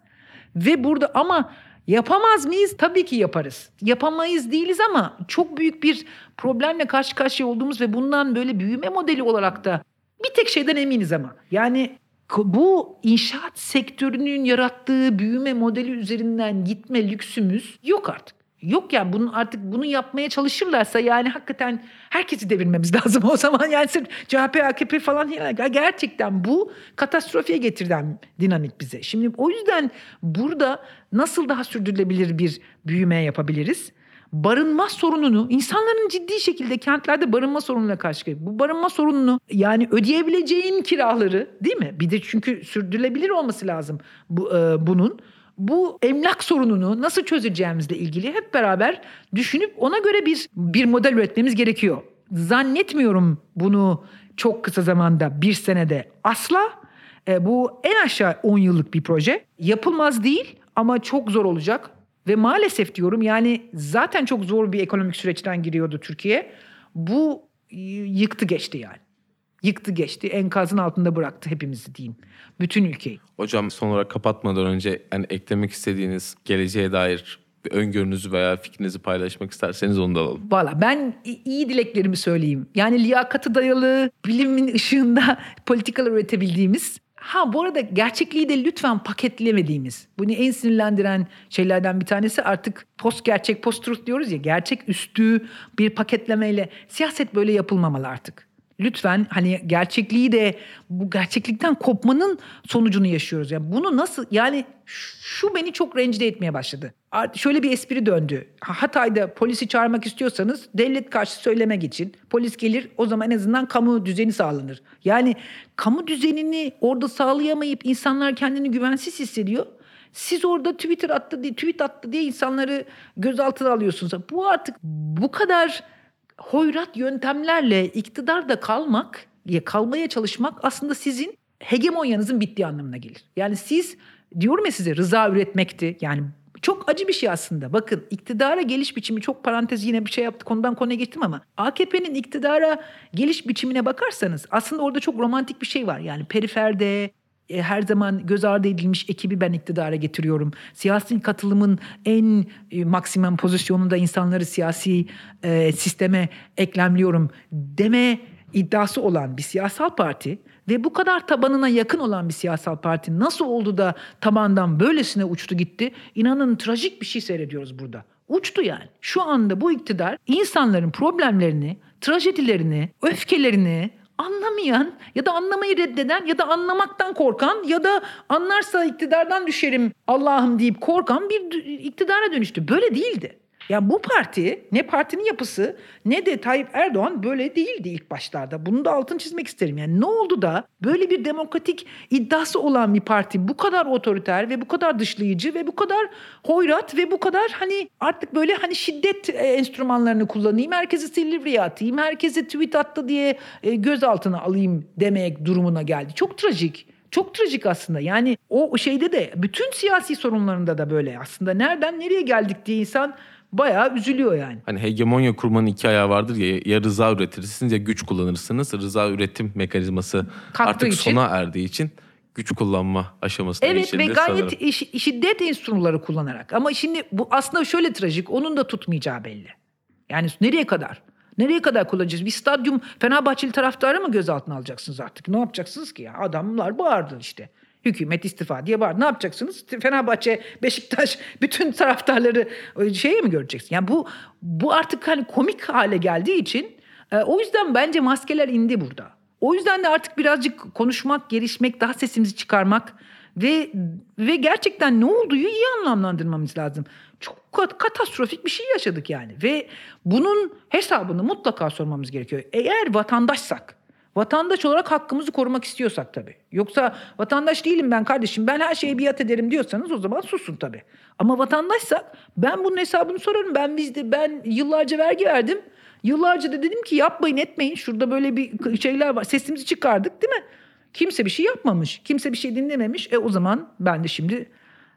Ve burada ama yapamaz mıyız? Tabii ki yaparız. Yapamayız değiliz ama çok büyük bir problemle karşı karşıya olduğumuz ve bundan böyle büyüme modeli olarak da bir tek şeyden eminiz ama. Yani bu inşaat sektörünün yarattığı büyüme modeli üzerinden gitme lüksümüz yok artık. Yok yani bunun artık bunu yapmaya çalışırlarsa yani hakikaten herkesi devirmemiz [laughs] lazım o zaman yani sırf CHP, AKP falan gerçekten bu katastrofiye getiren dinamik bize. Şimdi o yüzden burada nasıl daha sürdürülebilir bir büyüme yapabiliriz? Barınma sorununu insanların ciddi şekilde kentlerde barınma sorununa karşı. Bu barınma sorununu yani ödeyebileceğin kiraları değil mi? Bir de çünkü sürdürülebilir olması lazım bu, e, bunun. Bu emlak sorununu nasıl çözeceğimizle ilgili hep beraber düşünüp ona göre bir bir model üretmemiz gerekiyor. Zannetmiyorum bunu çok kısa zamanda bir senede asla. E, bu en aşağı 10 yıllık bir proje. Yapılmaz değil ama çok zor olacak. Ve maalesef diyorum yani zaten çok zor bir ekonomik süreçten giriyordu Türkiye. Bu yıktı geçti yani. Yıktı geçti. Enkazın altında bıraktı hepimizi diyeyim. Bütün ülkeyi.
Hocam son olarak kapatmadan önce yani eklemek istediğiniz geleceğe dair bir öngörünüzü veya fikrinizi paylaşmak isterseniz onu da alalım.
Valla ben iyi dileklerimi söyleyeyim. Yani liyakatı dayalı bilimin ışığında [laughs] politikalar üretebildiğimiz. Ha bu arada gerçekliği de lütfen paketlemediğimiz. Bunu en sinirlendiren şeylerden bir tanesi artık post gerçek post truth diyoruz ya. Gerçek üstü bir paketlemeyle siyaset böyle yapılmamalı artık. Lütfen hani gerçekliği de bu gerçeklikten kopmanın sonucunu yaşıyoruz. Yani bunu nasıl yani şu beni çok rencide etmeye başladı. Şöyle bir espri döndü. Ha- Hatay'da polisi çağırmak istiyorsanız devlet karşı söylemek için polis gelir o zaman en azından kamu düzeni sağlanır. Yani kamu düzenini orada sağlayamayıp insanlar kendini güvensiz hissediyor. Siz orada Twitter attı diye, tweet attı diye insanları gözaltına alıyorsunuz. Bu artık bu kadar hoyrat yöntemlerle iktidarda kalmak, ya kalmaya çalışmak aslında sizin hegemonyanızın bittiği anlamına gelir. Yani siz diyorum ya size rıza üretmekti. Yani çok acı bir şey aslında. Bakın iktidara geliş biçimi çok parantez yine bir şey yaptık konudan konuya geçtim ama AKP'nin iktidara geliş biçimine bakarsanız aslında orada çok romantik bir şey var. Yani periferde e, her zaman göz ardı edilmiş ekibi ben iktidara getiriyorum. Siyasi katılımın en e, maksimum pozisyonunda insanları siyasi e, sisteme eklemliyorum deme iddiası olan bir siyasal parti ve bu kadar tabanına yakın olan bir siyasal parti nasıl oldu da tabandan böylesine uçtu gitti? İnanın trajik bir şey seyrediyoruz burada. Uçtu yani. Şu anda bu iktidar insanların problemlerini, trajedilerini, öfkelerini, anlamayan ya da anlamayı reddeden ya da anlamaktan korkan ya da anlarsa iktidardan düşerim Allah'ım deyip korkan bir iktidara dönüştü. Böyle değildi. Ya bu parti ne partinin yapısı ne de Tayyip Erdoğan böyle değildi ilk başlarda. Bunu da altın çizmek isterim. Yani ne oldu da böyle bir demokratik iddiası olan bir parti bu kadar otoriter ve bu kadar dışlayıcı ve bu kadar hoyrat ve bu kadar hani artık böyle hani şiddet e, enstrümanlarını kullanayım. Herkesi Silivri'ye atayım. Herkesi tweet attı diye e, gözaltına alayım demek durumuna geldi. Çok trajik. Çok trajik aslında. Yani o şeyde de bütün siyasi sorunlarında da böyle aslında. Nereden nereye geldik diye insan bayağı üzülüyor yani.
Hani hegemonya kurmanın iki ayağı vardır ya ya rıza üretirsiniz ya güç kullanırsınız. Rıza üretim mekanizması
Kalktığı
artık
için.
sona erdiği için güç kullanma aşamasına
Evet ve
geçildi
gayet
sanırım.
şiddet enstrümanları kullanarak. Ama şimdi bu aslında şöyle trajik. Onun da tutmayacağı belli. Yani nereye kadar? Nereye kadar kullanacağız? Bir stadyum Fenerbahçeli taraftarı mı gözaltına alacaksınız artık? Ne yapacaksınız ki ya? Adamlar bağırdı işte. Hükümet istifa diye bağırdı. Ne yapacaksınız? Fenerbahçe, Beşiktaş bütün taraftarları e, şeye mi göreceksiniz? Yani bu bu artık hani komik hale geldiği için e, o yüzden bence maskeler indi burada. O yüzden de artık birazcık konuşmak, gelişmek, daha sesimizi çıkarmak Ve ve gerçekten ne olduğu iyi anlamlandırmamız lazım. Çok kat- katastrofik bir şey yaşadık yani. Ve bunun hesabını mutlaka sormamız gerekiyor. Eğer vatandaşsak, vatandaş olarak hakkımızı korumak istiyorsak tabii. Yoksa vatandaş değilim ben kardeşim ben her şeye biat ederim diyorsanız o zaman susun tabii. Ama vatandaşsak ben bunun hesabını sorarım. Ben bizde ben yıllarca vergi verdim. Yıllarca da dedim ki yapmayın etmeyin. Şurada böyle bir şeyler var. Sesimizi çıkardık değil mi? Kimse bir şey yapmamış. Kimse bir şey dinlememiş. E o zaman ben de şimdi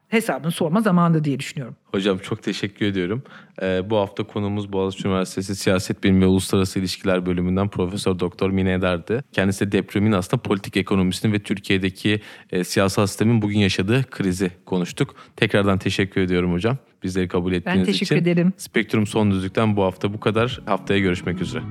hesabını sorma zamanı diye düşünüyorum.
Hocam çok teşekkür ediyorum. Ee, bu hafta konuğumuz Boğaziçi Üniversitesi Siyaset Bilimi ve Uluslararası İlişkiler Bölümünden Profesör Doktor Mine Eder'di. Kendisi de depremin aslında politik ekonomisini ve Türkiye'deki e, siyasal sistemin bugün yaşadığı krizi konuştuk. Tekrardan teşekkür ediyorum hocam. Bizleri kabul ettiğiniz
Ben
için.
teşekkür ederim.
Spektrum Son Düzlük'ten bu hafta bu kadar. Haftaya görüşmek üzere.